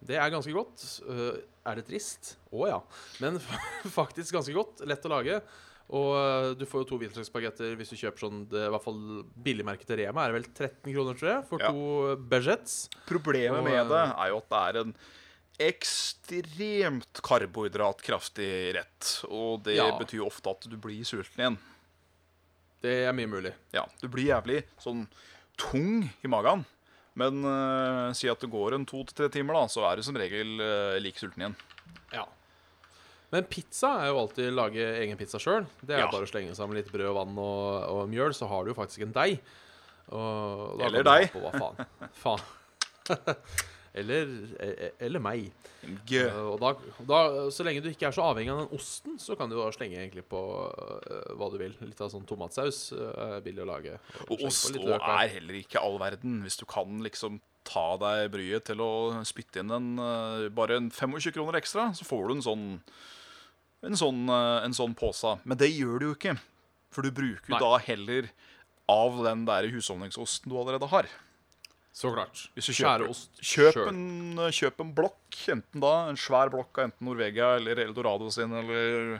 Det er ganske godt. Uh, er det trist? Å ja. Men faktisk ganske godt. Lett å lage. Og uh, du får jo to hvitløksbagetter hvis du kjøper sånn det, I hvert fall billigmerket til Rema er det vel 13 kroner, tror jeg, for Ja. to bagettes. Problemet Og, med det eh, er jo at det er en ekstremt karbohydratkraftig rett. Og det Ja. betyr ofte at du blir sulten igjen. Det er mye mulig. Ja, du blir jævlig sånn tung i magen. Men uh, si at det går en to til tre timer, da, så er du som regel uh, like sulten igjen. Ja. Men pizza er jo alltid lage egen pizza sjøl. Det er Ja. bare å slenge sammen litt brød, vann og, og mjøl, så har du jo faktisk en deig. Eller deig. Faen. faen. eller, e- eller meg. Gø. Uh, og da, da, så lenge du ikke er så avhengig av den osten, så kan du da slenge egentlig på uh, hva du vil. Litt av sånn tomatsaus uh, billig å lage. Og ost og er heller ikke all verden. Hvis du kan liksom ta deg bryet til å spytte inn en, uh, bare en 25 kroner ekstra, så får du en sånn en sånn, eh, en sånn pose. Men det gjør du jo ikke. For du bruker Nei. da heller av den der husholdningsosten du allerede har. Så klart. Hvis du kjøper, ost kjøp, en, kjøp en blokk, enten da en svær blokk av enten Norvegia eller Eldorado sin eller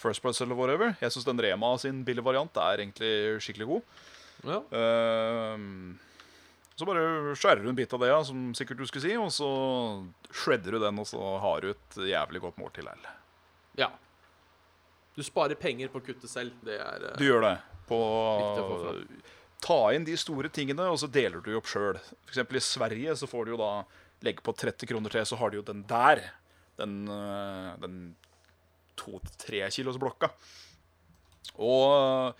First Price eller whatever. Jeg syns den Rema sin billige variant er egentlig skikkelig god. Ja. Uh, så bare skjærer du en bit av det, ja, som sikkert du skulle si, og så shredder du den, og så har du et jævlig godt måltid. likevel. ja. Du sparer penger på å kutte selv. Det er uh, Du gjør det på Ta inn de store tingene, og så deler du opp sjøl. F.eks. i Sverige så får du jo da legge på 30 kroner til, så har du jo den der. Den, øh, den to-tre kilos blokka. Og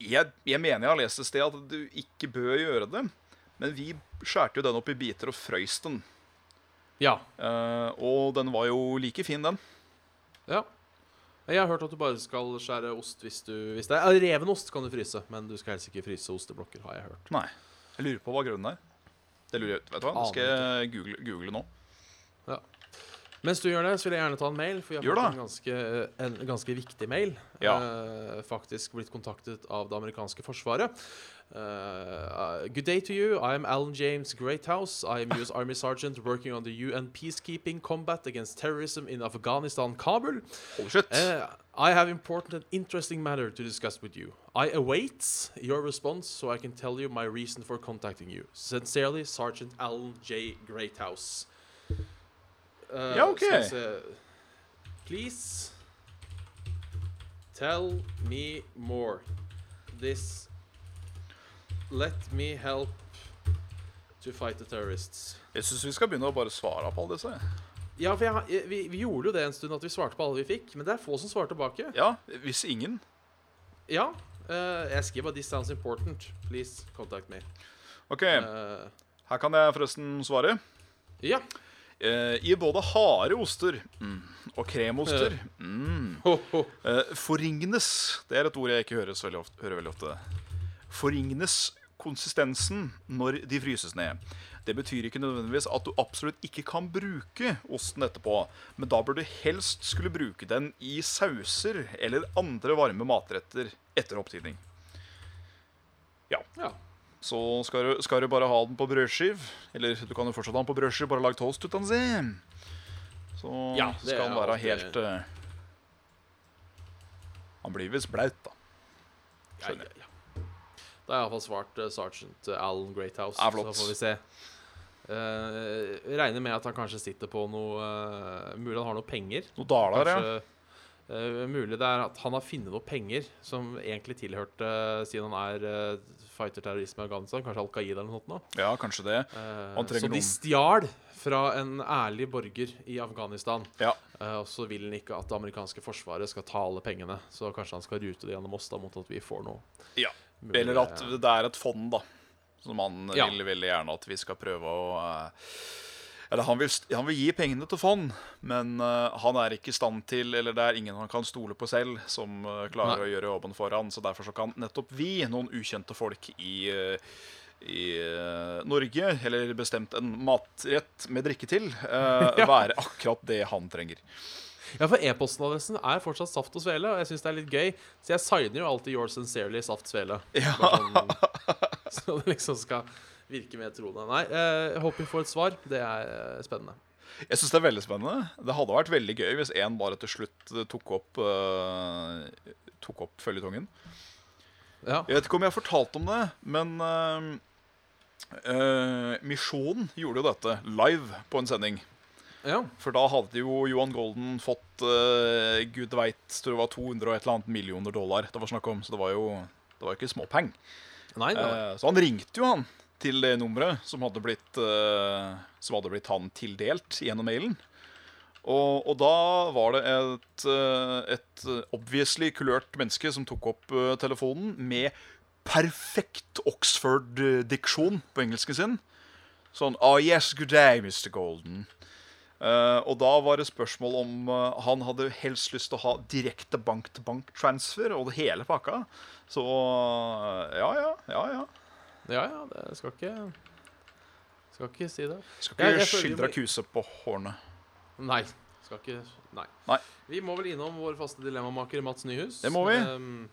jeg, jeg mener jeg har lest et sted at du ikke bør gjøre det. Men vi skjærte jo den opp i biter og frøys den. Ja. Uh, og den var jo like fin, den. Ja. Jeg har hørt at du bare skal skjære ost hvis du Hvis det er reven ost, kan du fryse. Men du skal helst ikke fryse osteblokker, har jeg hørt. Nei. Jeg lurer på hva grunnen er. Det lurer jeg, ut. vet du hva? Nå skal jeg google, google nå. Mens du gjør det, så vil jeg gjerne ta en mail. For jeg har fått en ganske, en ganske viktig mail. Ja. Uh, faktisk blitt kontaktet av det amerikanske forsvaret. Eh, uh, good day to you. I am Alan James Greathouse. I am US Army Sergeant working on the UN peacekeeping combat against terrorism in Afghanistan, Kabul. Holy shit. Uh, I have important and interesting matter to discuss with you. I await your response so I can tell you my reason for contacting you. Sincerely, Sergeant Alan J. Greathouse. Uh, Ja, ok. skal jeg se. Please tell me more. This Let me help to fight the terrorists. Jeg syns vi skal begynne å bare svare på alle disse. Ja, for jeg, vi, vi gjorde jo det en stund at vi svarte på alle vi fikk, men det er få som svarer tilbake. Ja, hvis ingen. Ja. Uh, jeg skriver 'This sounds important. Please contact me'. OK, Uh, her kan jeg forresten svare. ja. Eh, I både harde oster og kremoster mm, eh, Forringnes Det er et ord jeg ikke hører, så veldig ofte, hører veldig ofte. Forringnes konsistensen når de fryses ned. Det betyr ikke nødvendigvis at du absolutt ikke kan bruke osten etterpå, men da bør du helst skulle bruke den i sauser eller andre varme matretter etter opptidning. Ja. Ja. Så skal du, skal du bare ha den på brødskiv Eller du kan jo fortsatt ha den på brødskiv, bare lag toast ut av den. Så Ja, skal den være helt uh, Han blir visst blaut, da. Skjønner ja, ja. Da har jeg iallfall svart uh, sergeant eh, Alan Greathouse. Ja. Så får vi se. Uh, regner med at han kanskje sitter på noe uh, Mulig han har noe penger. Noe daler, ja. Kanskje Eh, mulig det er at han har funnet noe penger som egentlig tilhørte Siden han er uh, fighter-terrorisme i Afghanistan, kanskje Al Qaida eller noe sånt. Ja, kanskje det. Eh, så de stjal fra en ærlig borger i Afghanistan. Ja. Eh, og så vil han ikke at det amerikanske forsvaret skal ta alle pengene. Så kanskje han skal rute det gjennom oss da mot at vi får noe. Ja. Eller at det er et fond, da. Som han Ja. vil veldig gjerne at vi skal prøve å eh, Eller han vil, han vil gi pengene til fond, men uh, han er ikke i stand til Eller det er ingen han kan stole på selv, som uh, klarer Nei. å gjøre jobben for han. Så derfor så kan nettopp vi, noen ukjente folk i uh, i Norge, eller bestemt en matrett med drikke til, eh, være akkurat det han trenger. Ja, for e-postadressen er fortsatt Saft og Svele, og jeg syns det er litt gøy. Så jeg signer jo alltid Yours Sincerely Saft Svele. Ja. Sånn, så det liksom skal virke mer troende. Nei, eh, jeg håper vi får et svar. Det er eh, spennende. Jeg syns det er veldig spennende. Det hadde vært veldig gøy hvis én bare til slutt eh, tok opp uh, Tok opp føljetongen. Ja. Jeg vet ikke om jeg har fortalt om det, men uh, uh Misjonen gjorde jo dette live på en sending. ja. For da hadde jo Johan Golden fått uh, gud veit tror det var 200 og et eller annet millioner dollar det var snakk om. Så det var jo det var ikke småpeng. Nei. Eh, så han ringte jo han til det nummeret som hadde blitt, eh, som hadde blitt han tildelt gjennom mailen. Og, og da var det et, eh, et obviously kulørt menneske som tok opp eh, telefonen med perfekt Oxford-diksjon på engelsken sin. Sånn Oh yes, good day, Mr. Golden. Uh, og da var det spørsmål om uh, han hadde helst lyst til å ha direkte bank-til-bank-transfer og det hele pakka. Så uh, ja, ja, ja. ja. Ja, ja, det skal ikke Skal ikke si det. Skal ikke jeg skildre vi- kuse på hårene. Nei. Skal ikke Nei. Nei. Vi må vel innom vår faste dilemmamaker Mats Nyhus. Det må vi. Um,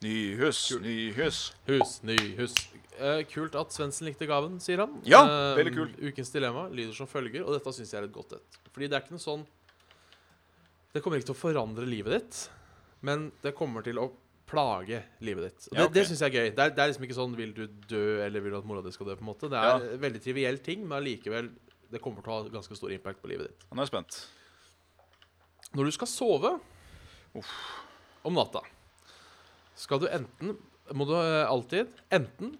Nyhus, nyhus. hus, nyhus. Uh, kult at Svendsen likte gaven, sier han. Ja, uh, veldig kult. Ukens dilemma lyder som følger, og dette syns jeg er et godt et. Fordi det er ikke noe sånn Det kommer ikke til å forandre livet ditt, men det kommer til å plage livet ditt. Ja, det det syns jeg er gøy. Det er, det er liksom ikke sånn 'vil du dø', eller 'vil du at mora di skal dø'? på en måte Det er en veldig triviell ting, men allikevel det kommer til å ha ganske stor impact på livet ditt. Nå er jeg spent. Når du skal sove Uff. om natta, skal du enten Må du eh, alltid enten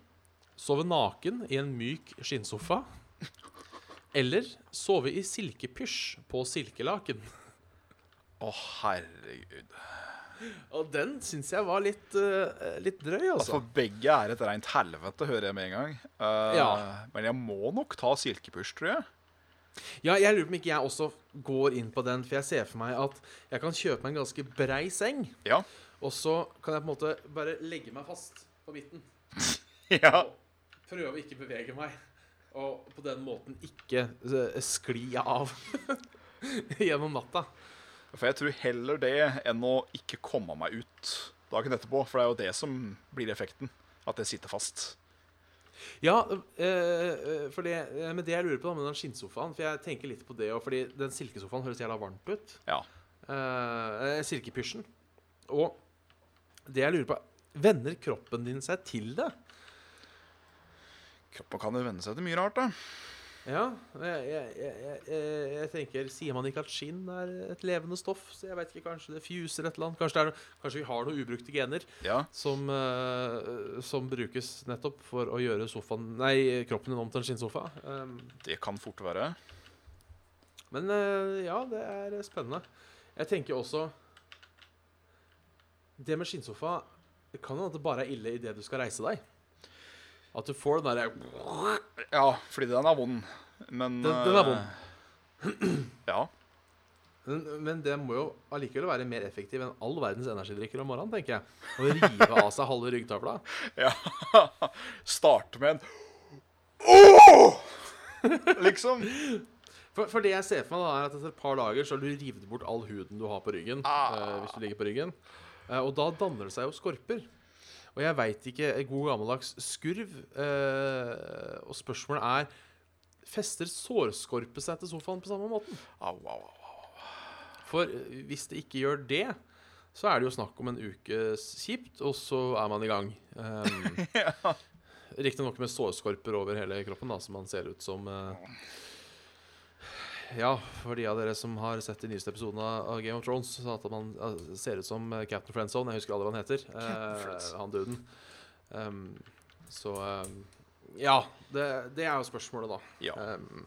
sove naken i en myk skinnsofa, eller sove i silkepysj på silkelaken. Å, herregud. Og den syns jeg var litt, uh, litt drøy, altså. For begge er et reint helvete, hører jeg med en gang. Uh, Ja. Men jeg må nok ta silkepysj, tror jeg. Ja, jeg lurer på om ikke jeg også går inn på den, for jeg ser for meg at jeg kan kjøpe meg en ganske brei seng, Ja. og så kan jeg på en måte bare legge meg fast på midten. ja. og prøve å ikke bevege meg. Og på den måten ikke eh, skli av gjennom natta. For jeg tror heller det enn å ikke komme meg ut dagen etterpå. For det er jo det som blir effekten. At det sitter fast. Ja, eh, eh, for det, eh, men det jeg lurer på da med den skinnsofaen For jeg tenker litt på det òg, fordi den silkesofaen høres jævla varmt ut. Ja. Eh, silkepysjen. Og det jeg lurer på Venner kroppen din seg til det? Kroppen kan jo venne seg til mye rart, da. Ja, jeg, jeg, jeg, jeg, tenker Sier man ikke at skinn er et levende stoff? Så jeg vet ikke, Kanskje det fuser et eller annet? Kanskje, det noe, kanskje vi har noen ubrukte gener Ja. som, uh, som brukes nettopp for å gjøre sofaen, nei, kroppen din om til en skinnsofa? Um, Det kan fort være. men uh, ja, det er spennende. Jeg tenker også Det med skinnsofa Det kan hende det bare er ille idet du skal reise deg. At du får den derre Ja, fordi den er vond. Men Den- den er vond. Ja. Men, men det må jo allikevel være mer effektiv enn all verdens energidrikker om morgenen, tenker jeg. Å rive av seg halve ryggtavla. ja. Starte med en oh! Liksom. For, for det jeg ser for meg, da er at etter et par dager så har du revet bort all huden du har på ryggen. eh, hvis du ligger på ryggen. Eh, og da danner det seg jo skorper. Og jeg veit ikke God gammeldags skurv. eh, og spørsmålet er Fester sårskorpe seg til sofaen på samme måten? Au, au, au. For eh, hvis det ikke gjør det, så er det jo snakk om en ukes kjipt, og så er man i gang. Um, Riktignok med sårskorper over hele kroppen, da, så man ser ut som eh, ja, for de av dere som har sett de nyeste episodene av Game of Thrones, så at man eh, ser ut som eh, Captain Friendzone. Jeg husker aldri hva han heter. Eh, han duden. Um, så um, Ja, det, det er jo spørsmålet, da. Ja. Um,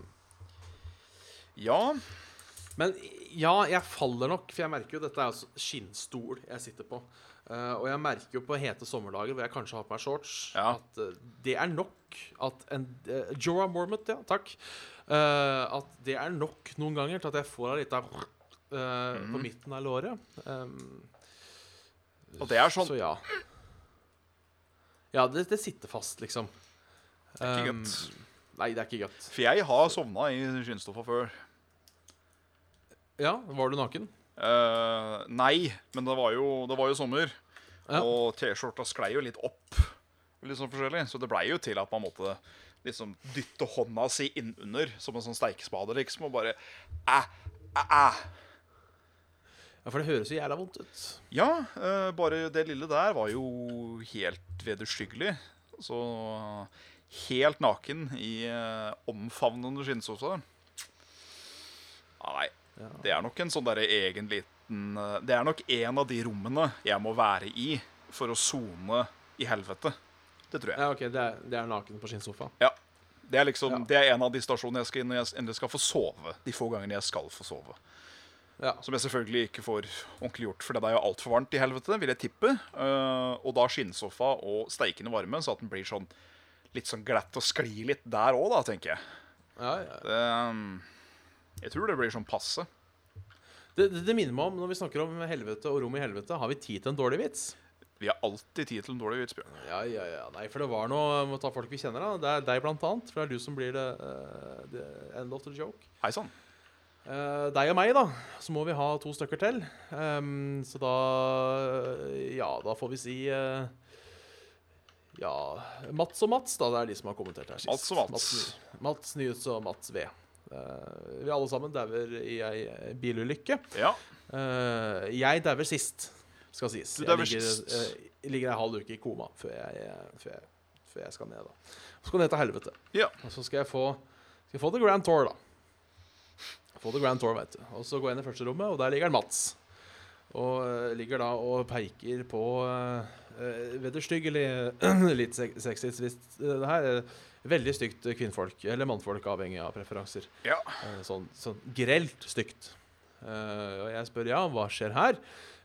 ja. men ja, jeg faller nok, for jeg merker jo dette er altså skinnstol jeg sitter på. Uh, og jeg merker jo på hete sommerdager hvor jeg kanskje har på meg shorts, Ja. at uh, det er nok at en uh, Jorah Mormont, ja, takk. Eh, at det er nok noen ganger til at jeg får ei lita uh, på midten av låret. Um, Og det er sånn Så ja. Ja, det, det sitter fast, liksom. Det er ikke Um, godt. Nei, det er ikke godt. For jeg har sovna i skinnstoffa før. Ja, var du naken? Uh, nei, men det var jo, det var jo sommer. Ja. Og T-skjorta sklei jo litt opp. Litt sånn forskjellig Så det blei jo til at man måtte liksom dytte hånda si innunder som en sånn steikespade, liksom, og bare æ, æ, æ. Ja, For det høres jo jævla vondt ut. Ja, eh, bare det lille der var jo helt vederstyggelig. Så helt naken i uh, omfavnende skinnsofa. Nei, Ja. det er nok en sånn derre egen liten eh, Det er nok en av de rommene jeg må være i for å sone i helvete. Det tror jeg. Ja, ok, det er, det er naken på skinnsofa. Ja. Det er liksom, Ja. det er en av de stasjonene jeg skal inn når jeg endelig skal få sove. De få gangene jeg skal få sove. Ja. Som jeg selvfølgelig ikke får ordentlig gjort, for det er jo altfor varmt i helvete, vil jeg tippe. Uh, og da skinnsofa og steikende varme, så at den blir sånn litt sånn glatt og sklir litt der òg, da, tenker jeg. Ja, ja. Det, um, jeg tror det blir sånn passe. Det, det, det minner meg om, når vi snakker om helvete og rom i helvete, har vi tid til en dårlig vits? Vi har alltid tid til en dårlig vits, Bjørn. Ja, ja, ja. Nei, for det var noe Må ta folk vi kjenner, da. Det er deg, blant annet. For det er du som blir det, uh, the end of the joke. Hei sann. Uh, deg og meg, da. Så må vi ha to stykker til. Um, så da Ja, da får vi si uh, Ja Mats og Mats, da. Det er de som har kommentert her sist. Mats og Mats. Mats, Mats Nyhets og Mats V. Uh, vi alle sammen dauer i ei bilulykke. Ja. Uh, jeg dauer sist, skal sies. Jeg ligger, eh, jeg ligger en halv uke i koma før jeg, før jeg, før jeg skal ned. da Så skal jeg ned til helvete. Ja. Og så skal jeg få Skal jeg få The Grand Tour, da. Få The Grand Tour, vet du. Og så går jeg inn i første rommet, og der ligger Mats. Og eh, ligger da og peker på uh, vederstyggelig Litt se- sexy eh, det her er veldig stygt kvinnfolk, eller mannfolk, avhengig av preferanser. ja. Uh, Sånn, sånn grelt stygt. Uh, og jeg spør ja, hva skjer her?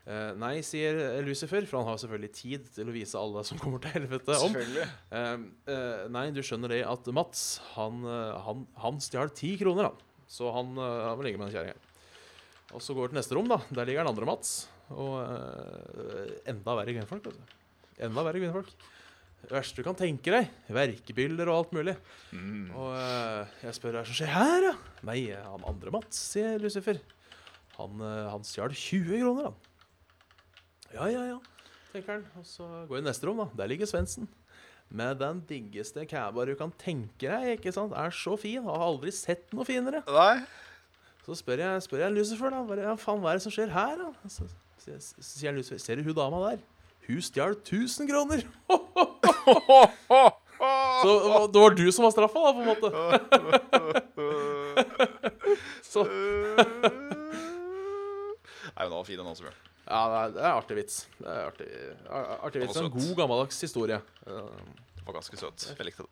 Eh, nei, sier Lucifer, for han har selvfølgelig tid til å vise alle som kommer til helvete, om. Eh, eh, nei, du skjønner det at Mats, han, eh, han, han stjal ti kroner, han. Så han, eh, han må ligge med den kjerringa. Og så går vi til neste rom, da. Der ligger den andre Mats. Og eh, enda verre kvinnfolk. Altså. Enda verre kvinnfolk. Det verste du kan tenke deg. Verkebyller og alt mulig. Mm. Og eh, jeg spør hva som skjer her, da? Nei, han andre Mats, sier Lucifer. Han, uh, han stjal 20 kroner, han. Ja, ja, ja, tenker han. Og så går jeg i neste rom, da. Der ligger Svendsen. Med den diggeste caba du kan tenke deg. ikke sant? Er så fin. Har aldri sett noe finere. Nei. Så spør jeg, spør jeg Lucifer, da. Bare, ja, faen, hva er det som skjer her, da? Så, så, så sier Lucifer, ser du hun dama der? Hun stjal 1000 kroner! Så det var du som var straffa, da, på en måte. Så Nei, men den var fin, den også, Bjørn. Ja, det er, artig vits. Det er artig, artig vits. er En god, gammeldags historie. Det var ganske søt. Jeg likte den.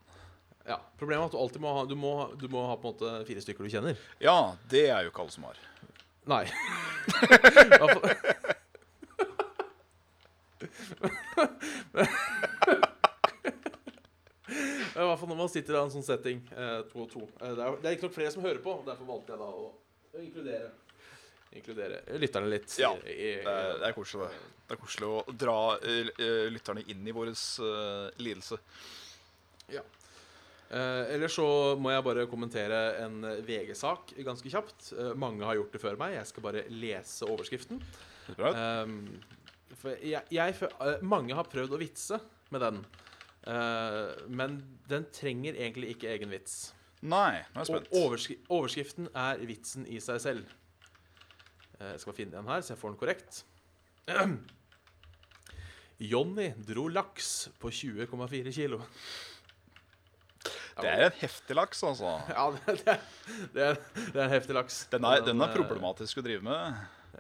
ja. Problemet er at du alltid må ha Du må, du må ha på en måte fire stykker du kjenner. Ja, det er jo ikke alle som har. Nei. I hvert fall- når man sitter i en sånn setting, eh, to og to. Eh, det, er, det er ikke nok flere som hører på, derfor valgte jeg da å inkludere Inkludere lytterne litt. Ja, i, i, Det er, det er koselig, det. Det er koselig å dra eh, eh, lytterne inn i vår eh, lidelse. Ja. Eh, Eller så må jeg bare kommentere en VG-sak ganske kjapt. Eh, mange har gjort det før meg. Jeg skal bare lese overskriften. For jeg, jeg, eh, mange har prøvd å vitse med den. Eh, men den trenger egentlig ikke egen vits. Nei, nå er jeg spent. overskri overskriften er vitsen i seg selv. Eh, Jeg skal finne den her, så jeg får den korrekt. Jonny dro laks på 20,4 kilo. Det er en heftig laks, altså. Ja, det, det, er, det, er, det er en heftig laks. Den er, den er eh, problematisk å drive med.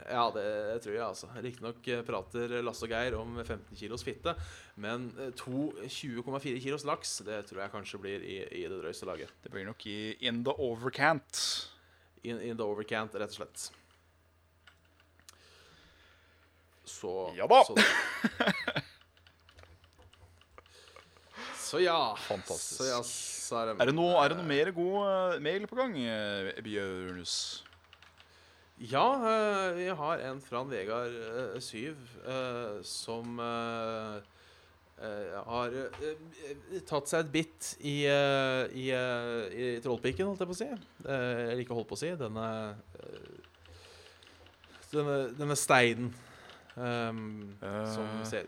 Ja, det tror jeg, altså. Riktignok eh, prater Lasse og Geir om 15 kilos fitte, men to 20,4 kilos laks, det tror jeg kanskje blir i, i det drøyeste laget. Det blir nok i in the overcant. In, in the overcant, rett og slett. Så Ja. Så, så ja. Fantastisk. Så ja, så er det, Er det noe, er det noe mer god eh, mail på gang, eh, Bjørnus? Ja, eh, vi har en fra en Vegard eh, Syv eh, som eh, eh, har eh, tatt seg et bitt i, i, i, eh, i trollpikken, holdt jeg på å si. Eh, eller ikke holdt på å si. Denne eh, Denne, denne steinen ehm, som Eh. ser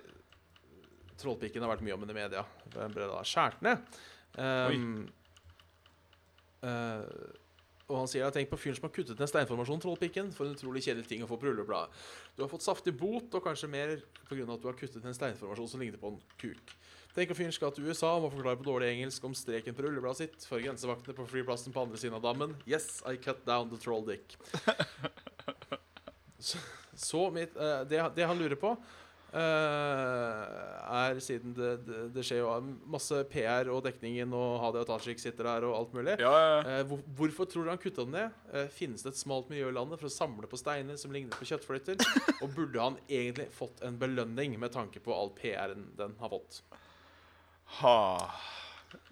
Trollpikken har vært mye om i media. Den ble da skjært ned. Um, uh, og han sier tenk på fyren som har kuttet ned steinformasjonen Trollpikken. For en utrolig kjedelig ting å få på rullebladet. Du har fått saftig bot, og kanskje mer pga. at du har kuttet ned en steinformasjon som ligner på en kuk. Tenk om fyren skal til USA og må forklare på dårlig engelsk om streken på rullebladet sitt for grensevaktene på flyplassen på andre siden av dammen. Yes, I cut down the troll dick. så, mitt, eh, det, det han lurer på eh, er siden det, det, det skjer jo masse PR og dekningen, og Hadia Tajik sitter der og alt mulig. Ja, ja. Eh, hvor, hvorfor tror du han kutta den ned? Finnes det et smalt miljø i landet for å samle på steiner som ligner på kjøttflytter? Og burde han egentlig fått en belønning med tanke på all PR-en den har fått? Ha.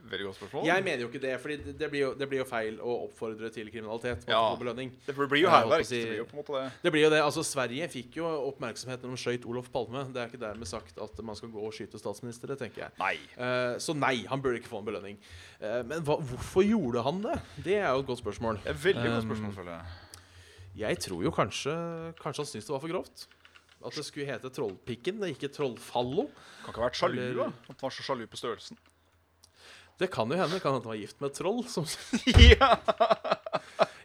Veldig godt spørsmål. Jeg mener jo ikke det, for det, det, blir jo- feil å oppfordre til kriminalitet. Ja. Det blir jo hærverk. si- Det blir jo på en måte det. Det blir jo det, altså Sverige fikk jo oppmerksomhet når de skøyt Olof Palme. Det er ikke dermed sagt at man skal gå og skyte statsministre, tenker jeg. Nei. Uh, så nei, han burde ikke få en belønning. Uh, men hva, hvorfor gjorde han det? Det er jo et godt spørsmål. Det er veldig godt Um, føler jeg. Jeg tror jo kanskje Kanskje han syntes det var for grovt. At det skulle hete Trollpikken, ikke Trollfallo. Kan ikke ha vært sjalu, da. At han var så sjalu på størrelsen. Det kan jo hende. Det kan hende han var gift med et troll som ja.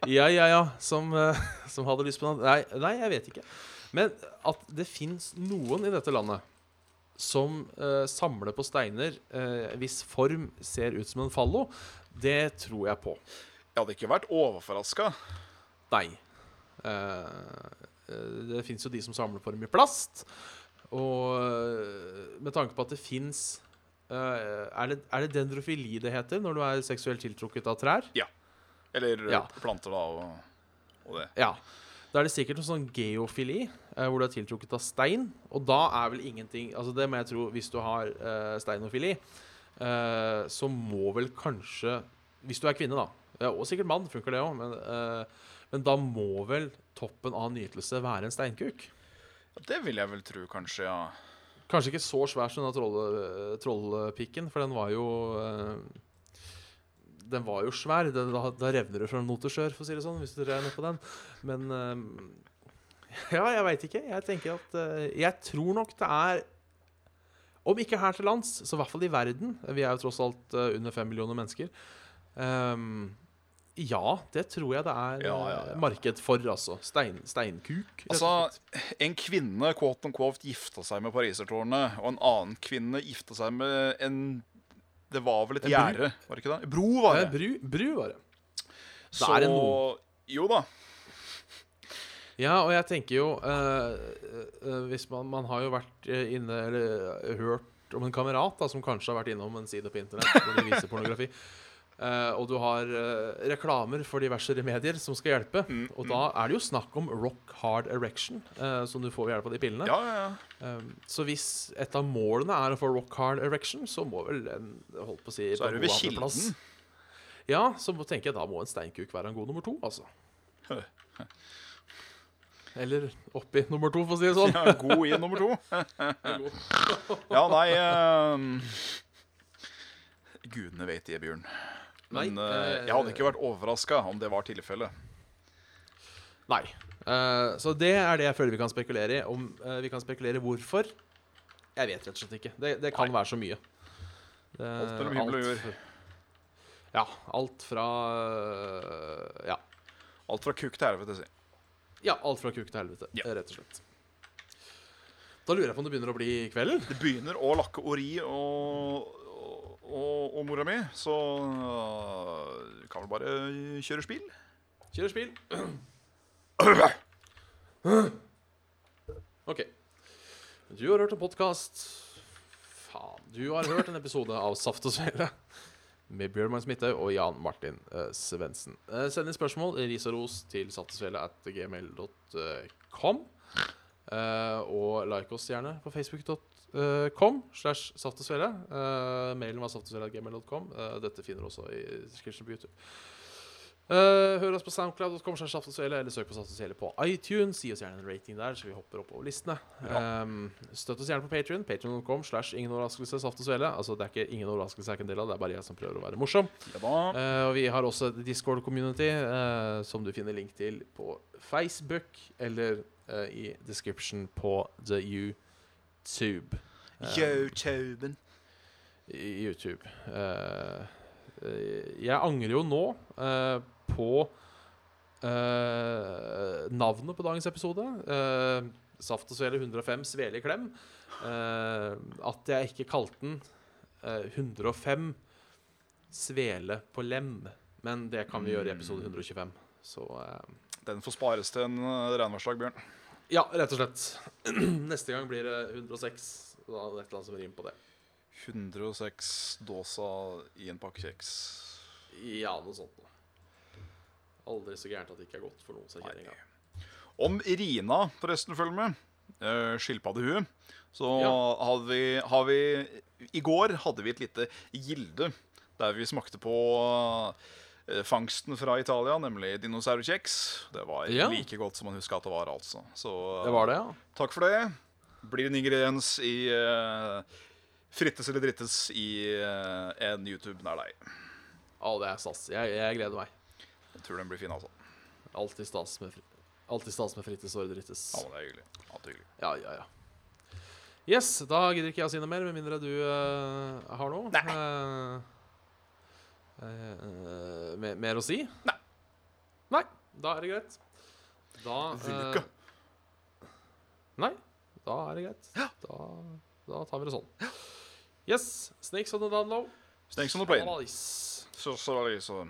Ja, ja, ja. Som, eh, som hadde lyst på noe nei, nei, jeg vet ikke. Men at det fins noen i dette landet som uh, samler på steiner uh, hvis form ser ut som en fallo, det tror jeg på. Jeg hadde ikke vært overraska. Nei. Eh, det fins jo de som samler på dem i plast. Og med tanke på at det fins er, det, er det dendrofili det heter når du er seksuelt tiltrukket av trær? Ja. Eller Ja. planter, da, og, og det. Ja. Da er det sikkert noe sånn geofili, eh, hvor du er tiltrukket av stein. Og da er vel ingenting Altså det må jeg tro, hvis du har eh, steinofili, eh, så må vel kanskje Hvis du er kvinne, da, og sikkert mann, funker det òg, men, eh, men da må vel toppen av nytelse være en steinkuk? Ja, det vil jeg vel tro, kanskje, ja. Kanskje ikke så svær som den troll, trollpikken, for den var jo eh, Den var jo svær. Den, da, da revner det fra not til skjør, for å si det sånn, hvis du regner på den. Men eh, Ja, jeg veit ikke. Jeg tenker at eh, Jeg tror nok det er Om ikke her til lands, så i hvert fall i verden. Vi er jo tross alt eh, under fem millioner mennesker. Ehm, ja, det tror jeg det er Ja, ja, ja. marked for, altså. Stein, steinkuk. Altså, en kvinne quote on quote, gifta seg med parisertårnet, og en annen kvinne gifta seg med en Det var vel et gjerde, var det ikke det? Bro, var det. bru, bru var det. Så er det noe. Jo da. Ja, og jeg tenker jo eh, eh, Hvis man, man har jo vært eh, inne Eller eh, hørt om en kamerat da, som kanskje har vært innom en side på internett hvor de viser pornografi, eh, og du har uh, reklamer for diverse remedier som skal hjelpe, Mm, og da er det jo snakk om rock hard erection, uh, som du får ved hjelp av de pillene. Ja, ja, ja. Eh, så hvis et av målene er å få rock hard erection, så må vel en holdt på å si Så er du ved kilden. Plass. Ja, så må- tenker jeg da må en steinkuk være en god nummer to, altså. Eller oppi nummer to, for å si det sånn. Ja, god i nummer to. Ja, nei ehm, Gudene vet det, Bjørn. Men Nei, eh, eh, jeg hadde ikke vært overraska om det var tilfellet. Nei. Eh, så det er det jeg føler vi kan spekulere i. Om eh, vi kan spekulere hvorfor Jeg vet rett og slett ikke. Det, det kan være så mye. Det, Alt mellom himmel og jord. Ja. Alt fra øh, Ja. Alt fra kuk til helvete, si. ja alt fra kuk til helvete, Ja. rett og slett. Da lurer jeg på om det begynner å bli kveld. Det begynner å lakke ori og, og, og, mora mi, så uh, kan vi bare kjøre spill. Kjøre spill. OK. Du har hørt en podkast Faen. Du har hørt en episode av Saft og Svele med Bjørn Smithaug og Jan Martin uh, Svendsen. Uh, send inn spørsmål, ris og ros, til saftogsvele at gmail.com. Eh, og like oss gjerne på facebook.com slash saftogsvele. Uh, mailen var saftogsvele.gmail.com. Uh, dette finner du også i description på YouTube. Uh, hør oss på soundcloud.com, slash Saft og Svele, eller søk på Saft og Svele på iTunes. Gi oss gjerne en rating der, så vi hopper oppover listene. Um, støtt oss gjerne på Patrion. Patrion.com slash ingen overraskelse Saft og Svele. Altså, det er ikke ingen overraskelse er ikke en del av, det er bare jeg som prøver å være morsom. Ja. Uh, og vi har også et Discord-community, som du finner link til på Facebook eller i description på the YouTube. Youtube. i YouTube. Eh, eh, jeg angrer jo nå eh, på eh, navnet på dagens episode. Eh, Saft og Svele 105 Svele i klem. Eh, at jeg ikke kalte den eh, 105 Svele på lem. Men det kan vi gjøre i episode 125. Så eh, Den får spares til en regnværsdag, Bjørn. Ja, rett og slett. Neste gang blir det 106. Da er det et eller annet som rimer på det. 106 dåsa i en pakke kjeks. Ja, noe sånt noe. Aldri så gærent at det ikke er godt for noen, sa kjerringa. Om Rina forresten følger med, uh, skilpaddehue, så Ja. hadde vi, har vi I går hadde vi et lite gilde der vi smakte på eh, fangsten fra Italia, nemlig dinosaurkjeks. Det var Ja. like godt som man huska at det var, altså. Så eh, Det var det, ja. takk for det. Blir en ingrediens i uh, Frittes eller drittes i uh, en YouTube nær deg. Å, det er stas. Jeg, jeg gleder meg. Jeg tror den blir fin, altså. Alltid stas med, fri stas med frittes og drittes. Ja, det er hyggelig. Alltid hyggelig. Ja, ja, ja. Yes, da gidder ikke jeg å si noe mer, med mindre du uh, har noe. Nei. Eh, eh, mer, mer å si? Nei. Nei, da er det greit. Da eh. Nei, da er det greit. Da, da tar vi det sånn. Yes, Snakes on the down low. Snakes on the plane. Nice. Så, så, så